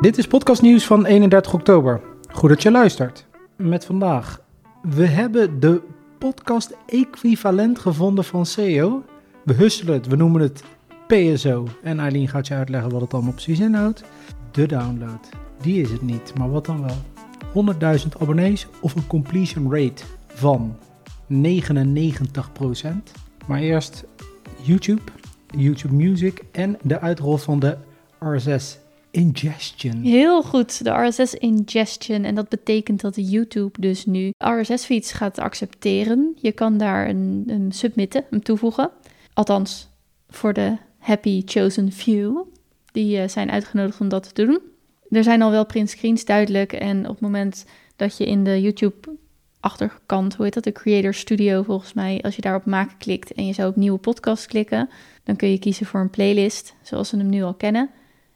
Dit is podcastnieuws van 31 oktober. Goed dat je luistert. Met vandaag. We hebben de podcast equivalent gevonden van SEO. We husselen het, we noemen het PSO. En Eileen gaat je uitleggen wat het allemaal precies inhoudt. De download, die is het niet, maar wat dan wel? 100.000 abonnees of een completion rate van 99%. Maar eerst YouTube, YouTube Music en de uitrol van de RSS Ingestion. Heel goed, de RSS ingestion. En dat betekent dat YouTube dus nu RSS-feeds gaat accepteren. Je kan daar een, een submitten, hem toevoegen. Althans, voor de happy chosen few. Die uh, zijn uitgenodigd om dat te doen. Er zijn al wel print screens duidelijk. En op het moment dat je in de YouTube achterkant, hoe heet dat, de Creator Studio volgens mij, als je daarop maken klikt en je zou op nieuwe podcast klikken, dan kun je kiezen voor een playlist, zoals we hem nu al kennen.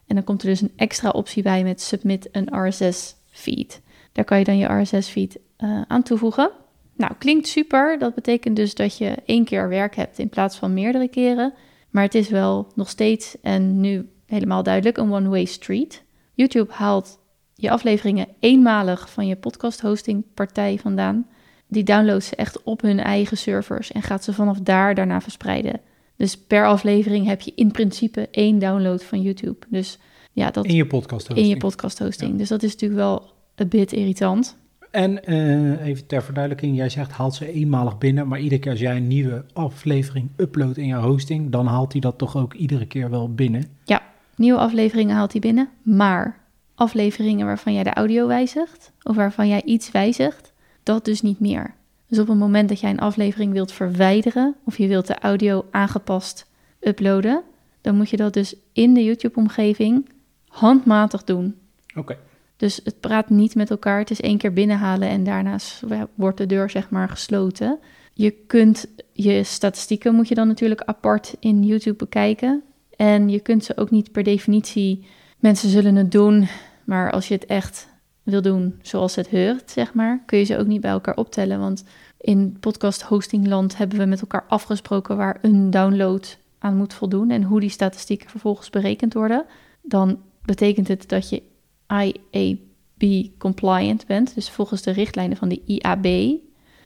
En dan komt er dus een extra optie bij met submit een RSS feed. Daar kan je dan je RSS feed uh, aan toevoegen. Nou, klinkt super. Dat betekent dus dat je één keer werk hebt in plaats van meerdere keren. Maar het is wel nog steeds en nu helemaal duidelijk een one-way street. YouTube haalt je afleveringen eenmalig van je podcast hosting partij vandaan. Die downloadt ze echt op hun eigen servers en gaat ze vanaf daar daarna verspreiden. Dus per aflevering heb je in principe één download van YouTube. Dus ja, dat in je podcast hosting. In je podcast hosting. Dus dat is natuurlijk wel een bit irritant. En uh, even ter verduidelijking, jij zegt haalt ze eenmalig binnen, maar iedere keer als jij een nieuwe aflevering uploadt in je hosting, dan haalt hij dat toch ook iedere keer wel binnen? Ja, nieuwe afleveringen haalt hij binnen, maar afleveringen waarvan jij de audio wijzigt of waarvan jij iets wijzigt, dat dus niet meer. Dus op het moment dat jij een aflevering wilt verwijderen of je wilt de audio aangepast uploaden, dan moet je dat dus in de YouTube-omgeving handmatig doen. Oké. Dus het praat niet met elkaar. Het is één keer binnenhalen en daarna wordt de deur zeg maar gesloten. Je kunt je statistieken moet je dan natuurlijk apart in YouTube bekijken. En je kunt ze ook niet per definitie. Mensen zullen het doen, maar als je het echt wil doen zoals het heurt, zeg maar, kun je ze ook niet bij elkaar optellen. Want in podcast hostingland hebben we met elkaar afgesproken waar een download aan moet voldoen en hoe die statistieken vervolgens berekend worden. Dan betekent het dat je IAB compliant bent, dus volgens de richtlijnen van de IAB.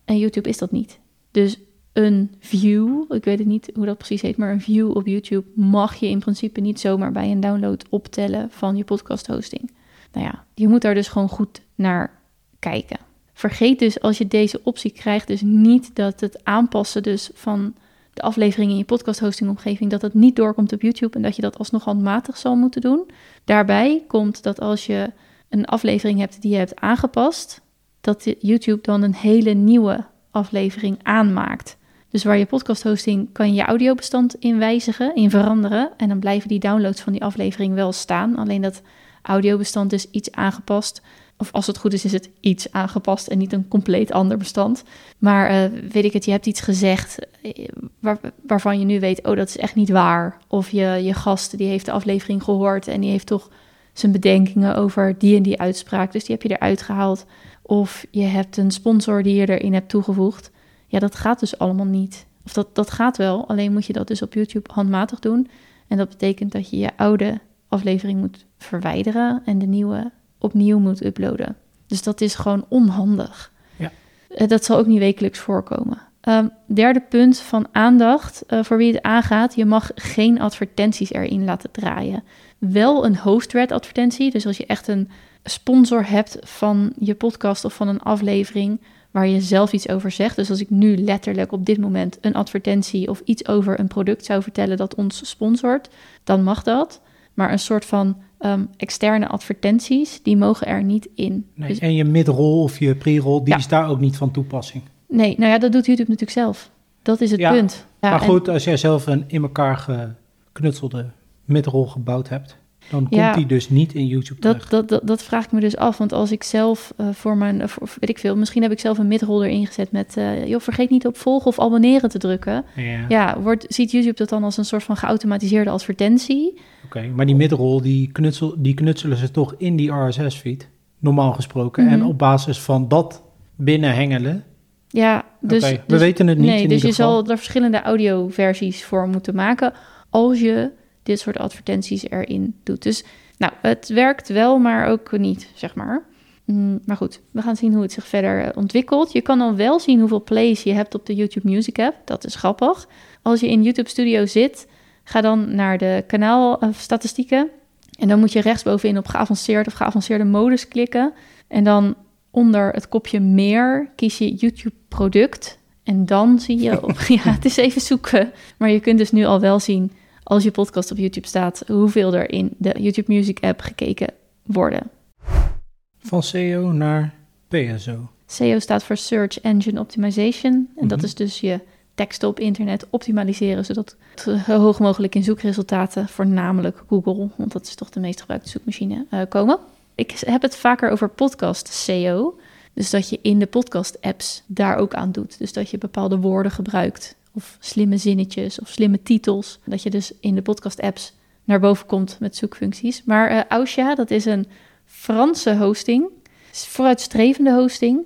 En YouTube is dat niet. Dus een view, ik weet het niet hoe dat precies heet, maar een view op YouTube mag je in principe niet zomaar bij een download optellen van je podcast hosting. Nou ja, je moet daar dus gewoon goed naar kijken. Vergeet dus als je deze optie krijgt, dus niet dat het aanpassen dus van de aflevering in je podcast hosting omgeving, dat het niet doorkomt op YouTube en dat je dat alsnog handmatig zal moeten doen. Daarbij komt dat als je een aflevering hebt die je hebt aangepast, dat YouTube dan een hele nieuwe aflevering aanmaakt. Dus waar je podcast hosting kan je je audiobestand in wijzigen, in veranderen. En dan blijven die downloads van die aflevering wel staan. Alleen dat audiobestand is iets aangepast. Of als het goed is, is het iets aangepast en niet een compleet ander bestand. Maar uh, weet ik het, je hebt iets gezegd eh, waar, waarvan je nu weet, oh dat is echt niet waar. Of je, je gast die heeft de aflevering gehoord en die heeft toch zijn bedenkingen over die en die uitspraak. Dus die heb je eruit gehaald. Of je hebt een sponsor die je erin hebt toegevoegd. Ja, dat gaat dus allemaal niet. Of dat, dat gaat wel, alleen moet je dat dus op YouTube handmatig doen. En dat betekent dat je je oude aflevering moet verwijderen en de nieuwe opnieuw moet uploaden. Dus dat is gewoon onhandig. Ja. Eh, dat zal ook niet wekelijks voorkomen. Um, derde punt van aandacht uh, voor wie het aangaat: je mag geen advertenties erin laten draaien. Wel een host-read advertentie, dus als je echt een sponsor hebt van je podcast of van een aflevering waar je zelf iets over zegt. Dus als ik nu letterlijk op dit moment een advertentie of iets over een product zou vertellen dat ons sponsort, dan mag dat. Maar een soort van um, externe advertenties, die mogen er niet in. Nee, dus, en je midrol of je pre-roll, die is daar ook niet van toepassing. Nee, nou ja, dat doet YouTube natuurlijk zelf. Dat is het ja, punt. Ja, maar goed, als jij zelf een in elkaar geknutselde midrol gebouwd hebt, dan komt ja, die dus niet in YouTube dat, dat, dat, dat, vraag ik me dus af. Want als ik zelf uh, voor mijn, voor, weet ik veel, misschien heb ik zelf een midrol erin gezet met, uh, joh, vergeet niet op volgen of abonneren te drukken. Ja, ja wordt, ziet YouTube dat dan als een soort van geautomatiseerde advertentie. Oké, okay, maar die midrol, die, knutsel, die knutselen ze toch in die RSS-feed, normaal gesproken. Mm -hmm. En op basis van dat binnenhengelen ja, dus, okay, we dus, weten het niet. Nee, dus je geval. zal er verschillende audioversies voor moeten maken als je dit soort advertenties erin doet. Dus nou, het werkt wel, maar ook niet, zeg maar. Mm, maar goed, we gaan zien hoe het zich verder eh, ontwikkelt. Je kan dan wel zien hoeveel plays je hebt op de YouTube Music app. Dat is grappig. Als je in YouTube Studio zit, ga dan naar de kanaalstatistieken. En dan moet je rechtsbovenin op geavanceerd of geavanceerde modus klikken. En dan onder het kopje meer kies je YouTube product. En dan zie je, op, ja, het is even zoeken. Maar je kunt dus nu al wel zien, als je podcast op YouTube staat, hoeveel er in de YouTube Music app gekeken worden. Van SEO naar PSO. SEO staat voor Search Engine Optimization. En dat Mhm. is dus je teksten op internet optimaliseren, zodat het zo hoog mogelijk in zoekresultaten, voornamelijk Google, want dat is toch de meest gebruikte zoekmachine, eh, komen. Ik heb het vaker over podcast SEO. Dus dat je in de podcast-apps daar ook aan doet. Dus dat je bepaalde woorden gebruikt, of slimme zinnetjes, of slimme titels. Dat je dus in de podcast-apps naar boven komt met zoekfuncties. Maar eh Ausha, dat is een Franse hosting, vooruitstrevende hosting.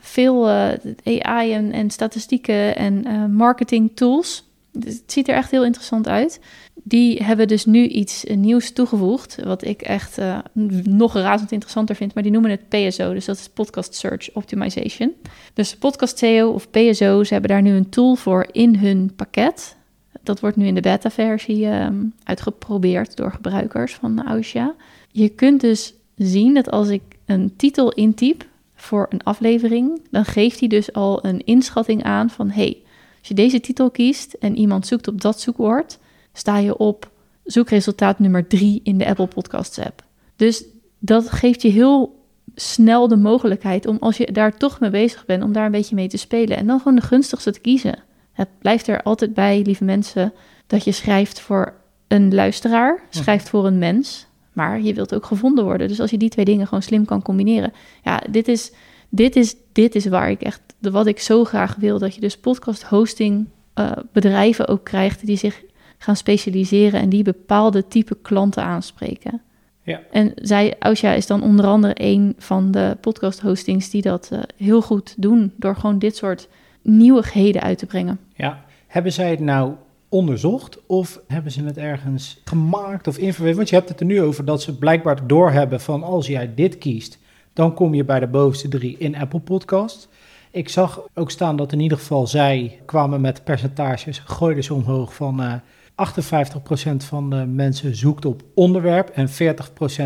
Veel eh, AI en, en statistieken en eh, marketing tools. Dus het ziet er echt heel interessant uit. Die hebben dus nu iets eh, nieuws toegevoegd, wat ik echt eh, nog razend interessanter vind. Maar die noemen het PSO, dus dat is Podcast Search Optimization. Dus Podcast SEO of PSO, ze hebben daar nu een tool voor in hun pakket. Dat wordt nu in de beta-versie ehm, uitgeprobeerd door gebruikers van Ausha. Je kunt dus zien dat als ik een titel intyp voor een aflevering, dan geeft hij dus al een inschatting aan van hey, als je deze titel kiest en iemand zoekt op dat zoekwoord, sta je op zoekresultaat nummer 3 in de Apple Podcasts app. Dus dat geeft je heel snel de mogelijkheid om als je daar toch mee bezig bent, om daar een beetje mee te spelen en dan gewoon de gunstigste te kiezen. Het blijft er altijd bij, lieve mensen, dat je schrijft voor een luisteraar, schrijft voor een mens, maar je wilt ook gevonden worden. Dus als je die twee dingen gewoon slim kan combineren. Ja, dit is, dit is, dit is waar ik echt, wat ik zo graag wil, dat je dus podcast hosting uh, bedrijven ook krijgt die zich gaan specialiseren en die bepaalde type klanten aanspreken. Ja. En zij, Ausja is dan onder andere een van de podcast hostings die dat uh, heel goed doen door gewoon dit soort nieuwigheden uit te brengen. Ja, hebben zij het nou onderzocht of hebben ze het ergens gemaakt of inverweven? Want je hebt het er nu over dat ze blijkbaar doorhebben van als jij dit kiest, dan kom je bij de bovenste drie in Apple Podcast. Ik zag ook staan dat in ieder geval zij kwamen met percentages, gooiden ze omhoog van uh, 58% van de mensen zoekt op onderwerp en 40%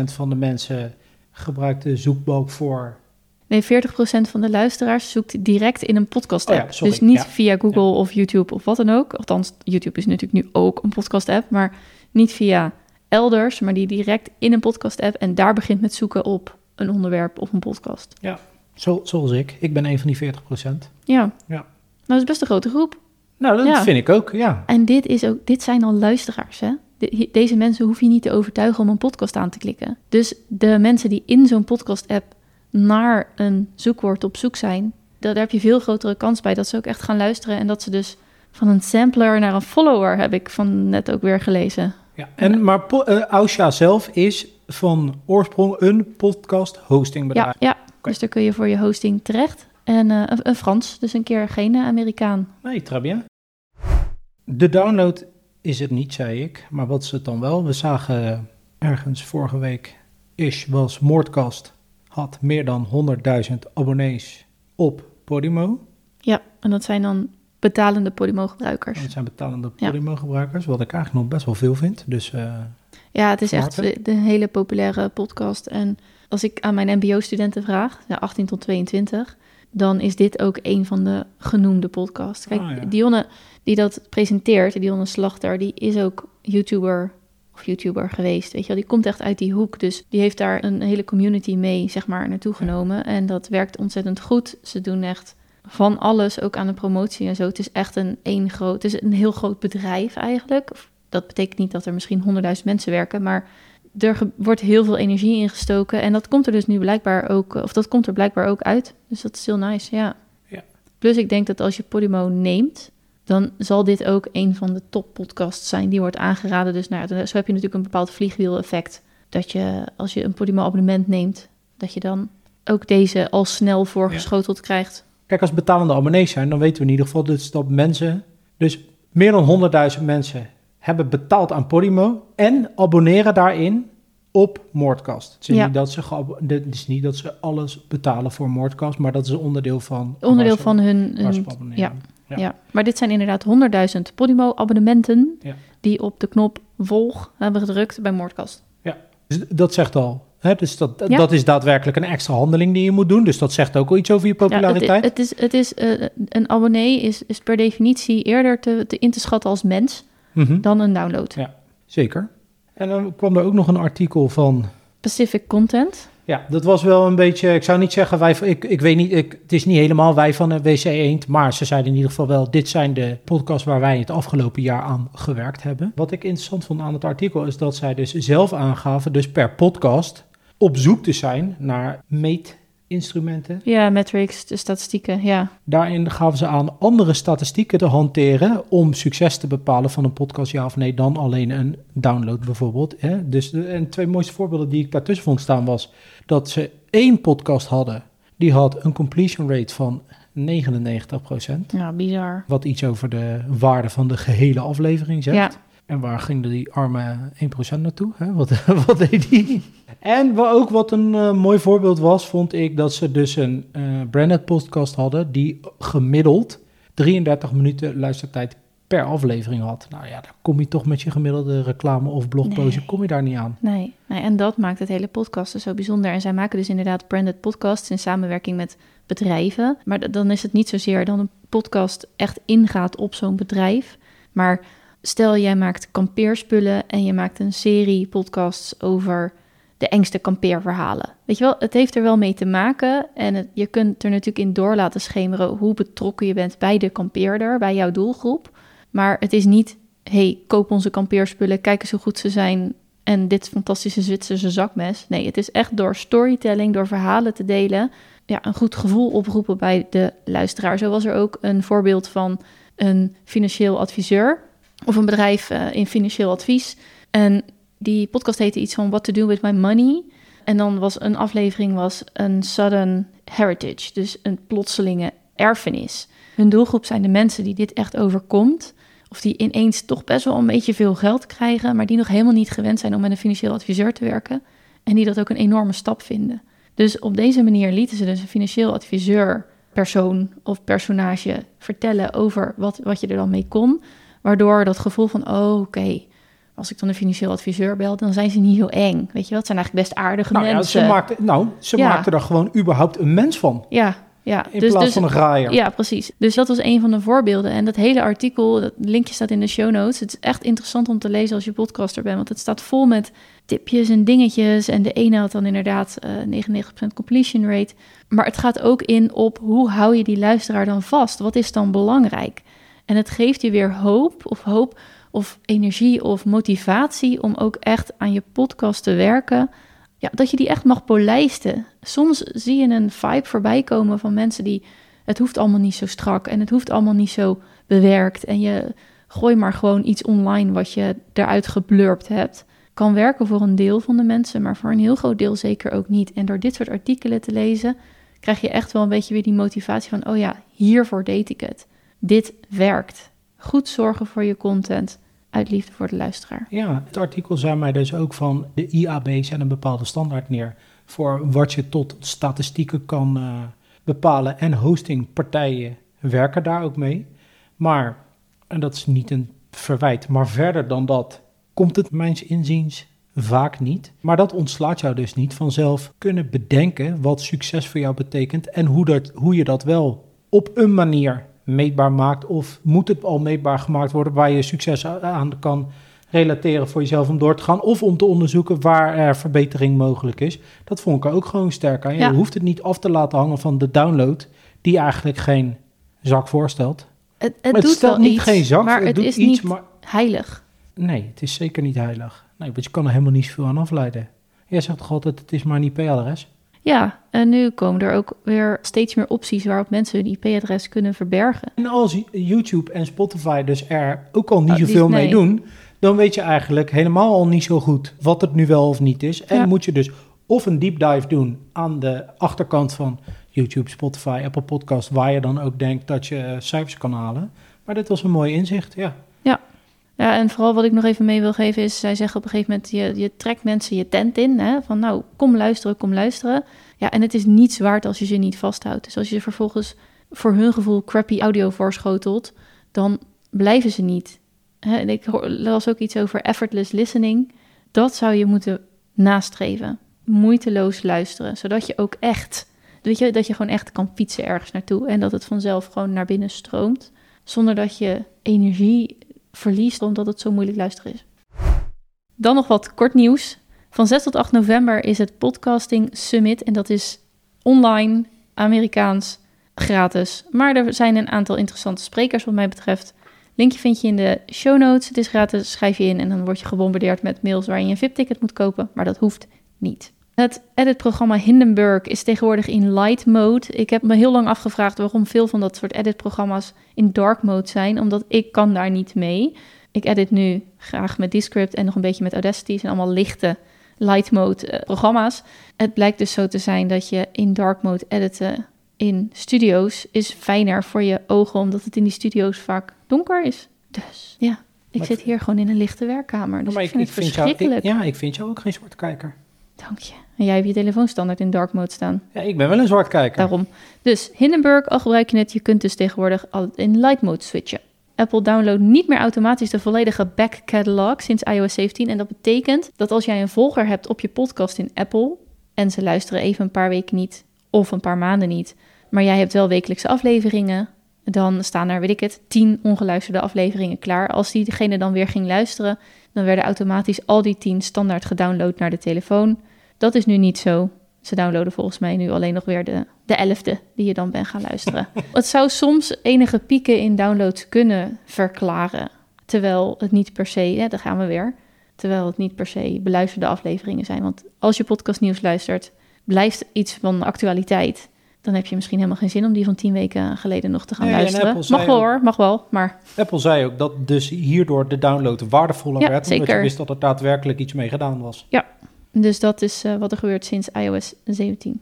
van de mensen gebruikt de zoekbalk voor Nee, 40% van de luisteraars zoekt direct in een podcast-app. Oh ja, dus niet ja. via Google Ja. of YouTube of wat dan ook. Althans, YouTube is natuurlijk nu ook een podcast-app, maar niet via elders, maar die direct in een podcast-app en daar begint met zoeken op een onderwerp of een podcast. Zo, zoals ik. Ik ben een van die 40%. Ja. Ja. Nou, dat is best een grote groep. Nou, dat Ja. vind ik ook, ja. En dit, is ook, dit zijn al luisteraars, hè? De- deze mensen hoef je niet te overtuigen om een podcast aan te klikken. Dus de mensen die in zo'n podcast-app naar een zoekwoord op zoek zijn, daar heb je veel grotere kans bij dat ze ook echt gaan luisteren en dat ze dus van een sampler naar een follower heb ik van net ook weer gelezen. ja. En, maar eh, Ausha zelf is van oorsprong een podcast hostingbedrijf. Ja, ja. dus daar kun je voor je hosting terecht. En eh, een, een Frans, dus een keer geen Amerikaan. Nee, très bien. De download is het niet, zei ik. Maar wat is het dan wel? We zagen ergens vorige week, ish, was Moordkast, had meer dan 100.000 abonnees op Podimo. Ja, en dat zijn dan betalende Podimo-gebruikers. Dat zijn betalende Ja. Podimo-gebruikers, wat ik eigenlijk nog best wel veel vind. Dus eh, Ja, het is echt de hele populaire podcast. En als ik aan mijn MBO-studenten vraag, ja, 18 tot 22, dan is dit ook een van de genoemde podcasts. Kijk, Ah, ja. Dionne die dat presenteert, Dionne Slachter, die is ook YouTuber of YouTuber geweest. Weet je wel, die komt echt uit die hoek. Dus die heeft daar een hele community mee, zeg maar, naartoe genomen. En dat werkt ontzettend goed. Ze doen echt van alles, ook aan de promotie en zo. Het is echt een één groot, het is een heel groot bedrijf eigenlijk. Dat betekent niet dat er misschien honderdduizend mensen werken, maar er wordt heel veel energie ingestoken. En dat komt er dus nu blijkbaar ook, of dat komt er blijkbaar ook uit. Dus dat is heel nice, ja. Ja. Plus ik denk dat als je Podimo neemt, dan zal dit ook een van de top podcasts zijn die wordt aangeraden. Dus nou, zo heb je natuurlijk een bepaald vliegwiel-effect. Dat je, als je een Podimo-abonnement neemt, dat je dan ook deze al snel voorgeschoteld krijgt. kijk, als betalende abonnees zijn, dan weten we in ieder geval dus dat mensen, dus meer dan 100.000 mensen hebben betaald aan Podimo en abonneren daarin op Moordkast. Het is, Ja. niet, dat ze het is niet dat ze alles betalen voor Moordkast, maar dat is een onderdeel van... Onderdeel ze- van hun... ja, Ja. ja. maar dit zijn inderdaad 100.000 Podimo-abonnementen... Ja. die op de knop volg hebben gedrukt bij Moordkast. Dus dat zegt al. Hè? Dus dat, Ja. dat is daadwerkelijk een extra handeling die je moet doen. Dus dat zegt ook al iets over je Ja, populariteit. het, het is, het is, eh, een abonnee is, is per definitie eerder te, te in te schatten als mens Mhm. dan een download. Zeker. En dan kwam er ook nog een artikel van. Pacific Content. Ja, dat was wel een beetje. Ik zou niet zeggen wij. Ik, ik weet niet. Ik, het is niet helemaal wij van WC Eend. Maar ze zeiden in ieder geval wel. Dit zijn de podcasts waar wij het afgelopen jaar aan gewerkt hebben. Wat ik interessant vond aan het artikel is dat zij dus zelf aangaven. Dus per podcast op zoek te zijn naar meetinstrumenten. Ja, metrics, de statistieken, ja. Daarin gaven ze aan andere statistieken te hanteren om succes te bepalen van een podcast ja of nee dan alleen een download bijvoorbeeld. Hè? Dus en twee mooiste voorbeelden die ik daartussen vond staan was dat ze één podcast hadden die had een completion rate van 99%. Ja, bizar. Wat iets over de waarde van de gehele aflevering zegt. Ja, En waar ging die arme 1% naartoe? Hè? Wat, wat deed die? En wat ook wat een eh, mooi voorbeeld was, vond ik dat ze dus een eh branded podcast hadden die gemiddeld 33 minuten luistertijd per aflevering had. Nou ja, daar kom je toch met je gemiddelde reclame of blogpost, Nee. kom je daar niet aan. nee. nee. En dat maakt het hele podcasten zo bijzonder. En zij maken dus inderdaad branded podcasts in samenwerking met bedrijven. Maar dan is het niet zozeer dat een podcast echt ingaat op zo'n bedrijf. Maar stel jij maakt kampeerspullen en je maakt een serie podcasts over de engste kampeerverhalen. Weet je wel, het heeft er wel mee te maken. En je kunt er natuurlijk in door laten schemeren hoe betrokken je bent bij de kampeerder, bij jouw doelgroep. Maar het is niet, hey, koop onze kampeerspullen, kijk eens hoe goed ze zijn en dit fantastische Zwitserse zakmes. Nee, het is echt door storytelling, door verhalen te delen, ja, een goed gevoel oproepen bij de luisteraar. Zo was er ook een voorbeeld van een financieel adviseur of een bedrijf eh, in financieel advies. En die podcast heette iets van What to do with my money. En dan was een aflevering was een sudden heritage, dus een plotselinge erfenis. Hun doelgroep zijn de mensen die dit echt overkomt, of die ineens toch best wel een beetje veel geld krijgen, maar die nog helemaal niet gewend zijn om met een financieel adviseur te werken en die dat ook een enorme stap vinden. Dus op deze manier lieten ze dus een financieel adviseur persoon of personage vertellen over wat, wat je er dan mee kon, waardoor dat gevoel van, oh oké, als ik dan een financieel adviseur bel, dan zijn ze niet heel eng. Weet je wel, het zijn eigenlijk best aardige Nou ja, mensen. ze maakte, nou, ze Ja. maakte er gewoon überhaupt een mens van. Ja, ja. In dus, plaats dus, van een graaier. Ja, precies. Dus dat was een van de voorbeelden. En dat hele artikel, dat linkje staat in de show notes. Het is echt interessant om te lezen als je podcaster bent. Want het staat vol met tipjes en dingetjes. En de ene had dan inderdaad eh 99% completion rate. Maar het gaat ook in op hoe hou je die luisteraar dan vast? Wat is dan belangrijk? En het geeft je weer hoop of hoop of energie of motivatie om ook echt aan je podcast te werken. Ja, dat je die echt mag polijsten. Soms zie je een vibe voorbij komen van mensen die... het hoeft allemaal niet zo strak en het hoeft allemaal niet zo bewerkt. En je gooi maar gewoon iets online wat je eruit geblurpt hebt. Kan werken voor een deel van de mensen, maar voor een heel groot deel zeker ook niet. En door dit soort artikelen te lezen, krijg je echt wel een beetje weer die motivatie van... oh ja, hiervoor deed ik het. Dit werkt. Goed zorgen voor je content uit liefde voor de luisteraar. Ja, het artikel zei mij dus ook van de IAB zet een bepaalde standaard neer voor wat je tot statistieken kan eh, bepalen. En hostingpartijen werken daar ook mee. Maar, en dat is niet een verwijt, maar verder dan dat komt het mijns inziens vaak niet. Maar dat ontslaat jou dus niet vanzelf kunnen bedenken wat succes voor jou betekent en hoe, dat, hoe je dat wel op een manier meetbaar maakt. Of moet het al meetbaar gemaakt worden waar je succes aan kan relateren voor jezelf om door te gaan. Of om te onderzoeken waar er verbetering mogelijk is. Dat vond ik er ook gewoon sterk aan. Ja. Je hoeft het niet af te laten hangen van de download, die eigenlijk geen zak voorstelt. Het, het, doet stelt wel niet iets, geen zak, maar het, het, doet is iets, niet maar heilig. nee, het is zeker niet heilig. Nee, want je kan er helemaal niet zoveel aan afleiden. Jij zegt toch altijd, het is maar een IP-adres? Ja, en nu komen er ook weer steeds meer opties waarop mensen hun IP-adres kunnen verbergen. En als YouTube en Spotify dus er ook al niet Oh, die- zoveel mee doen, dan weet je eigenlijk helemaal al niet zo goed wat het nu wel of niet is. En Ja. moet je dus of een deep dive doen aan de achterkant van YouTube, Spotify, Apple Podcast, waar je dan ook denkt dat je eh, cijfers kan halen. Maar dit was een mooi inzicht, ja. Ja, en vooral wat ik nog even mee wil geven is, zij zeggen op een gegeven moment, je, je trekt mensen je tent in, hè, van nou, kom luisteren, kom luisteren. Ja, en het is niets waard als je ze niet vasthoudt. Dus als je ze vervolgens voor hun gevoel crappy audio voorschotelt, dan blijven ze niet. Hè, en ik las ook iets over effortless listening. Dat zou je moeten nastreven. Moeiteloos luisteren, zodat je ook echt, weet je, dat je gewoon echt kan fietsen ergens naartoe en dat het vanzelf gewoon naar binnen stroomt, zonder dat je energie verliest omdat het zo moeilijk luisteren is. Dan nog wat kort nieuws. Van 6 tot 8 november is het Podcasting Summit en dat is online, Amerikaans, gratis. Maar er zijn een aantal interessante sprekers wat mij betreft. Linkje vind je in de show notes. Het is gratis, schrijf je in en dan word je gebombardeerd met mails waarin je een VIP-ticket moet kopen. Maar dat hoeft niet. Het editprogramma Hindenburg is tegenwoordig in light mode. Ik heb me heel lang afgevraagd waarom veel van dat soort editprogramma's in dark mode zijn, omdat ik kan daar niet mee. Ik edit nu graag met Descript en nog een beetje met Audacity. Het zijn allemaal lichte light mode eh, programma's. Het blijkt dus zo te zijn dat je in dark mode editen in studio's is fijner voor je ogen, omdat het in die studio's vaak donker is. Dus ja, ik Maar zit hier gewoon in een lichte werkkamer. Dus maar ik vind het jou, verschrikkelijk. ik- ja, ik vind jou ook geen zwarte kijker. Dank je. En jij hebt je telefoon standaard in dark mode staan. Ja, ik ben wel een zwart kijker. Daarom. Dus Hindenburg, al gebruik je het, je kunt dus tegenwoordig al in light mode switchen. Apple downloadt niet meer automatisch de volledige back catalog sinds iOS 17. En dat betekent dat als jij een volger hebt op je podcast in Apple en ze luisteren even een paar weken niet of een paar maanden niet, maar jij hebt wel wekelijkse afleveringen, dan staan er, weet ik het, 10 ongeluisterde afleveringen klaar. Als diegene dan weer ging luisteren, dan werden automatisch al die 10 standaard gedownload naar de telefoon. Dat is nu niet zo. Ze downloaden volgens mij nu alleen nog weer de, de elfde die je dan bent gaan luisteren. het zou soms enige pieken in downloads kunnen verklaren. Terwijl het niet per se, hè, daar gaan we weer. Terwijl het niet per se beluisterde afleveringen zijn. Want als je podcastnieuws luistert, blijft iets van actualiteit. Dan heb je misschien helemaal geen zin om die van tien weken geleden nog te gaan Nee, en luisteren. Mag wel ook- hoor, mag wel. Maar Apple zei ook dat dus hierdoor de download waardevoller Ja, werd, omdat je wist dat er daadwerkelijk iets mee gedaan was. Dus dat is eh, wat er gebeurt sinds iOS 17.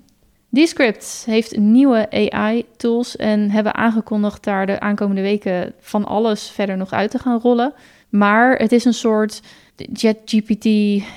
Descript heeft nieuwe AI-tools en hebben aangekondigd daar de aankomende weken van alles verder nog uit te gaan rollen. Maar het is een soort JetGPT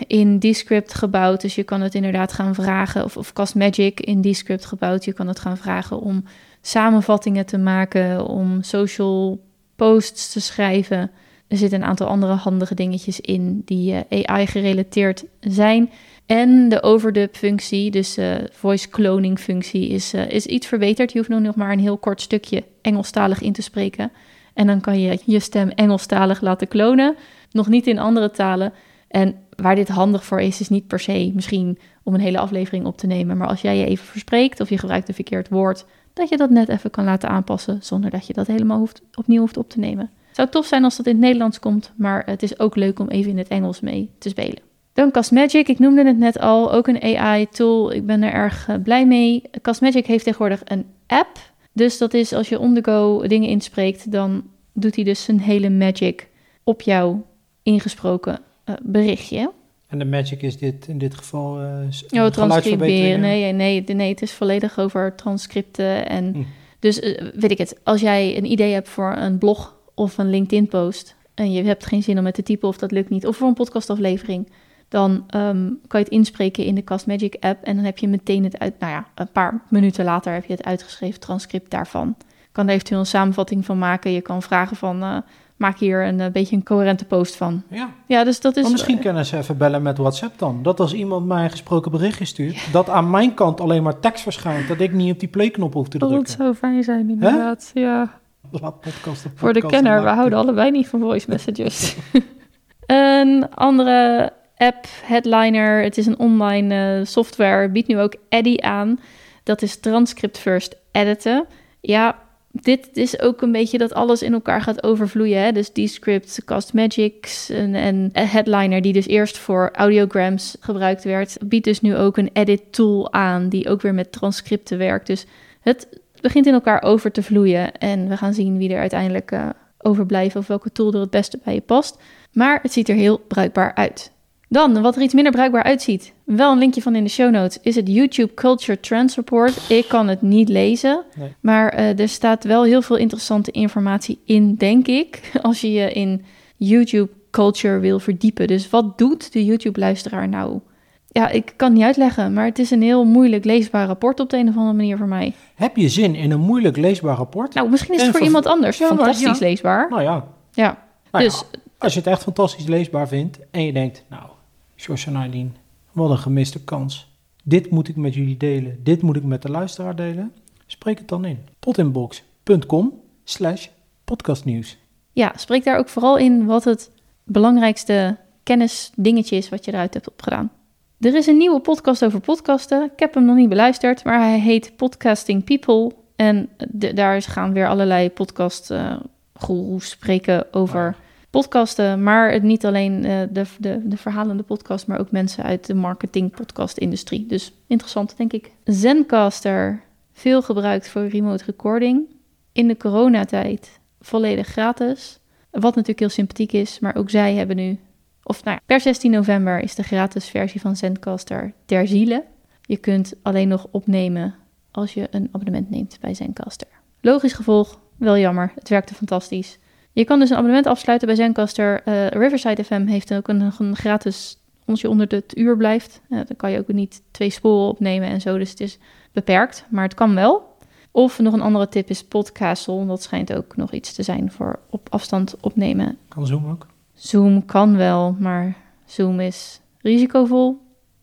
in Descript gebouwd. Dus je kan het inderdaad gaan vragen, of, of Castmagic in Descript gebouwd. Je kan het gaan vragen om samenvattingen te maken, om social posts te schrijven. Er zitten een aantal andere handige dingetjes in die eh, AI-gerelateerd zijn. En de overdub-functie, dus de voice cloning-functie, is, eh, is iets verbeterd. Je hoeft nu nog maar een heel kort stukje Engelstalig in te spreken. En dan kan je je stem Engelstalig laten klonen. Nog niet in andere talen. En waar dit handig voor is, is niet per se misschien om een hele aflevering op te nemen. Maar als jij je even verspreekt of je gebruikt een verkeerd woord, dat je dat net even kan laten aanpassen zonder dat je dat helemaal hoeft, opnieuw hoeft op te nemen. Het zou tof zijn als dat in het Nederlands komt, maar het is ook leuk om even in het Engels mee te spelen. Dan Castmagic, ik noemde het net al, ook een AI-tool. Ik ben er erg eh, blij mee. Castmagic heeft tegenwoordig een app. Dus dat is als je on the go dingen inspreekt, dan doet hij dus een hele magic op jouw ingesproken eh, berichtje. En de magic is dit in dit geval uh, Oh, transcriberen. Nee, nee, nee, het is volledig over transcripten. En Hm. dus uh, weet ik het, als jij een idee hebt voor een blog of een LinkedIn-post en je hebt geen zin om het te typen of dat lukt niet, of voor een podcastaflevering, dan um, kan je het inspreken in de Castmagic app en dan heb je meteen het uit, nou ja, een paar minuten later heb je het uitgeschreven transcript daarvan. Je kan er eventueel een samenvatting van maken. Je kan vragen van, uh, maak hier een, een, beetje een coherente post van. Ja, ja dus dat is... Maar misschien kunnen ze even bellen met WhatsApp dan. Dat als iemand mij een gesproken berichtje stuurt, ja. dat aan mijn kant alleen maar tekst verschijnt, dat ik niet op die playknop hoef te drukken. Dat zou fijn zijn inderdaad, Hè? ja. Podcast, podcast, Voor de kenner, we houden allebei niet van voice messages. een andere app, Headliner, het is een online uh, software, biedt nu ook Eddy aan. Dat is transcript first editen. Ja, dit is ook een beetje dat alles in elkaar gaat overvloeien. Hè? Dus Descript, Castmagics en, en Headliner, die dus eerst voor audiograms gebruikt werd, biedt dus nu ook een edit tool aan, die ook weer met transcripten werkt. Dus het begint in elkaar over te vloeien. En we gaan zien wie er uiteindelijk uh, overblijft of welke tool er het beste bij je past. Maar het ziet er heel bruikbaar uit. Dan, wat er iets minder bruikbaar uitziet, wel een linkje van in de show notes, is het YouTube Culture Trends Report. Ik kan het niet lezen, Nee. maar uh, er staat wel heel veel interessante informatie in, denk ik. Als je je in YouTube culture wil verdiepen. Dus wat doet de YouTube luisteraar nou? Ja, ik kan niet uitleggen, maar het is een heel moeilijk leesbaar rapport op de een of andere manier voor mij. Heb je zin in een moeilijk leesbaar rapport? Nou, misschien is het En voor iemand anders Ja, fantastisch ja. leesbaar. Nou ja, Ja, Nou dus ja, als je het echt fantastisch leesbaar vindt en je denkt, nou, George en Eileen, wat een gemiste kans. Dit moet ik met jullie delen, dit moet ik met de luisteraar delen. Spreek het dan in. potinbox.com slash podcastnieuws. ja, spreek daar ook vooral in wat het belangrijkste kennisdingetje is wat je eruit hebt opgedaan. Er is een nieuwe podcast over podcasten. Ik heb hem nog niet beluisterd, maar hij heet Podcasting People. En de- daar gaan weer allerlei podcast eh spreken over podcasten. Maar het niet alleen eh, de, de, de verhalende podcast, maar ook mensen uit de marketing podcast industrie. Dus interessant, denk ik. Zencaster, veel gebruikt voor remote recording. In de coronatijd volledig gratis. Wat natuurlijk heel sympathiek is, maar ook zij hebben nu... Of nou per 16 november is de gratis versie van Zencaster ter ziele. Je kunt alleen nog opnemen als je een abonnement neemt bij Zencaster. Logisch gevolg, wel jammer, het werkte fantastisch. Je kan dus een abonnement afsluiten bij Zencaster. Eh, Riverside FM heeft ook een, een gratis, als je onder het uur blijft. Eh, dan kan je ook niet twee sporen opnemen en zo, dus het is beperkt, maar het kan wel. Of nog een andere tip is Podcastle. Dat schijnt ook nog iets te zijn voor op afstand opnemen. Kan Zoom ook? Zoom kan wel, maar Zoom is risicovol.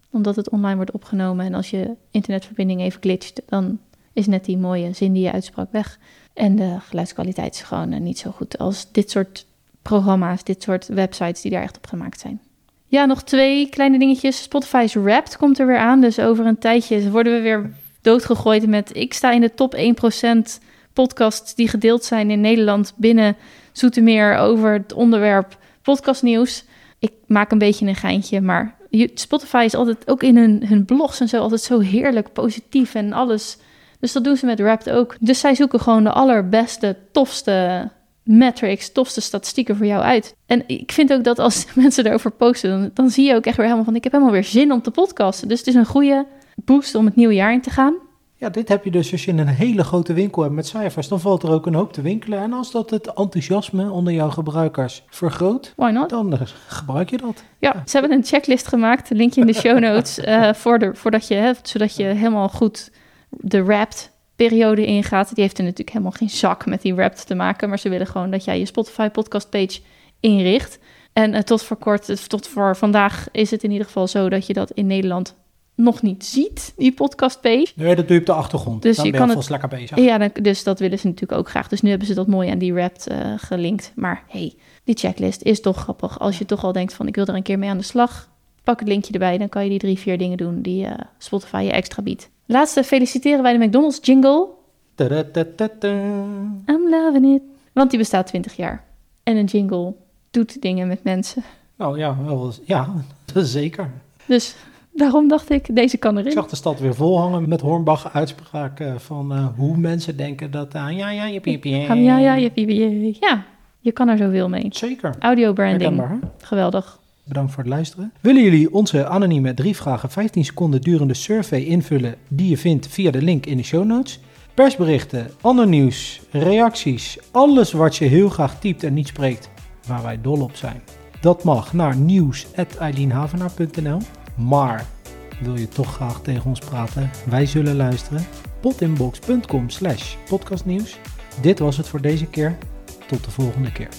Omdat het online wordt opgenomen. En als je internetverbinding even glitcht, dan is net die mooie zin die je uitsprak weg. En de geluidskwaliteit is gewoon eh, niet zo goed als dit soort programma's, dit soort websites die daar echt op gemaakt zijn. Ja, nog twee kleine dingetjes. Spotify's Wrapped komt er weer aan. Dus over een tijdje worden we weer doodgegooid met... ik sta in de top 1% podcasts die gedeeld zijn in Nederland... binnen Zoetermeer over het onderwerp podcastnieuws. Ik maak een beetje een geintje, maar Spotify is altijd ook in hun, hun blogs en zo altijd zo heerlijk positief en alles. Dus dat doen ze met Wrapped ook. Dus zij zoeken gewoon de allerbeste, tofste metrics, tofste statistieken voor jou uit. En ik vind ook dat als mensen erover posten, dan, dan zie je ook echt weer helemaal van... ik heb helemaal weer zin om te podcasten. Dus het is een goede boost om het nieuwe jaar in te gaan. Ja, dit heb je dus als je een hele grote winkel hebt met cijfers. Dan valt er ook een hoop te winkelen. En als dat het enthousiasme onder jouw gebruikers vergroot, Why not? dan eh, gebruik je dat. Ja, ze hebben een checklist gemaakt, linkje in de show notes, eh, voor de, voordat je, hè, zodat je helemaal goed de wrapped periode ingaat. Die heeft er natuurlijk helemaal geen zak met die wrapped te maken, maar ze willen gewoon dat jij je Spotify podcast page inricht. En eh, tot voor kort, eh, tot voor vandaag is het in ieder geval zo dat je dat in Nederland nog niet ziet, die podcast page. Nee, dat doe je op de achtergrond. Dus dan je ben je kan alvast lekker bezig. Ja, dan, dus dat willen ze natuurlijk ook graag. Dus nu hebben ze dat mooi aan die wrapped eh, gelinkt. Maar hey, die checklist is toch grappig. Als je toch al denkt van ik wil er een keer mee aan de slag, pak het linkje erbij. Dan kan je die drie, vier dingen doen die Spotify je extra biedt. Laatste feliciteren wij de McDonald's jingle. I'm loving it. Want die bestaat 20 jaar. En een jingle doet dingen met mensen. Nou ja, wel, ja, zeker. Dus daarom dacht ik, deze kan Ik erin. zag de stad weer vol hangen met Hornbach uitspraken van eh, hoe mensen denken dat... ah, ja, ja, je piepje. Ja, ja, je, je, je- ja, je kan er zoveel mee. Zeker. Audio branding, Herkenbaar, geweldig. Bedankt voor het luisteren. Willen jullie onze anonieme drie vragen 15 seconden durende survey invullen die je vindt via de link in de show notes? Persberichten, ander nieuws, reacties, alles wat je heel graag typt en niet spreekt, waar wij dol op zijn. Dat mag naar nieuws.eileenhavenaar.nl. Maar wil je toch graag tegen ons praten? Wij zullen luisteren. potinbox.com slash podcastnieuws. Dit was het voor deze keer. Tot de volgende keer.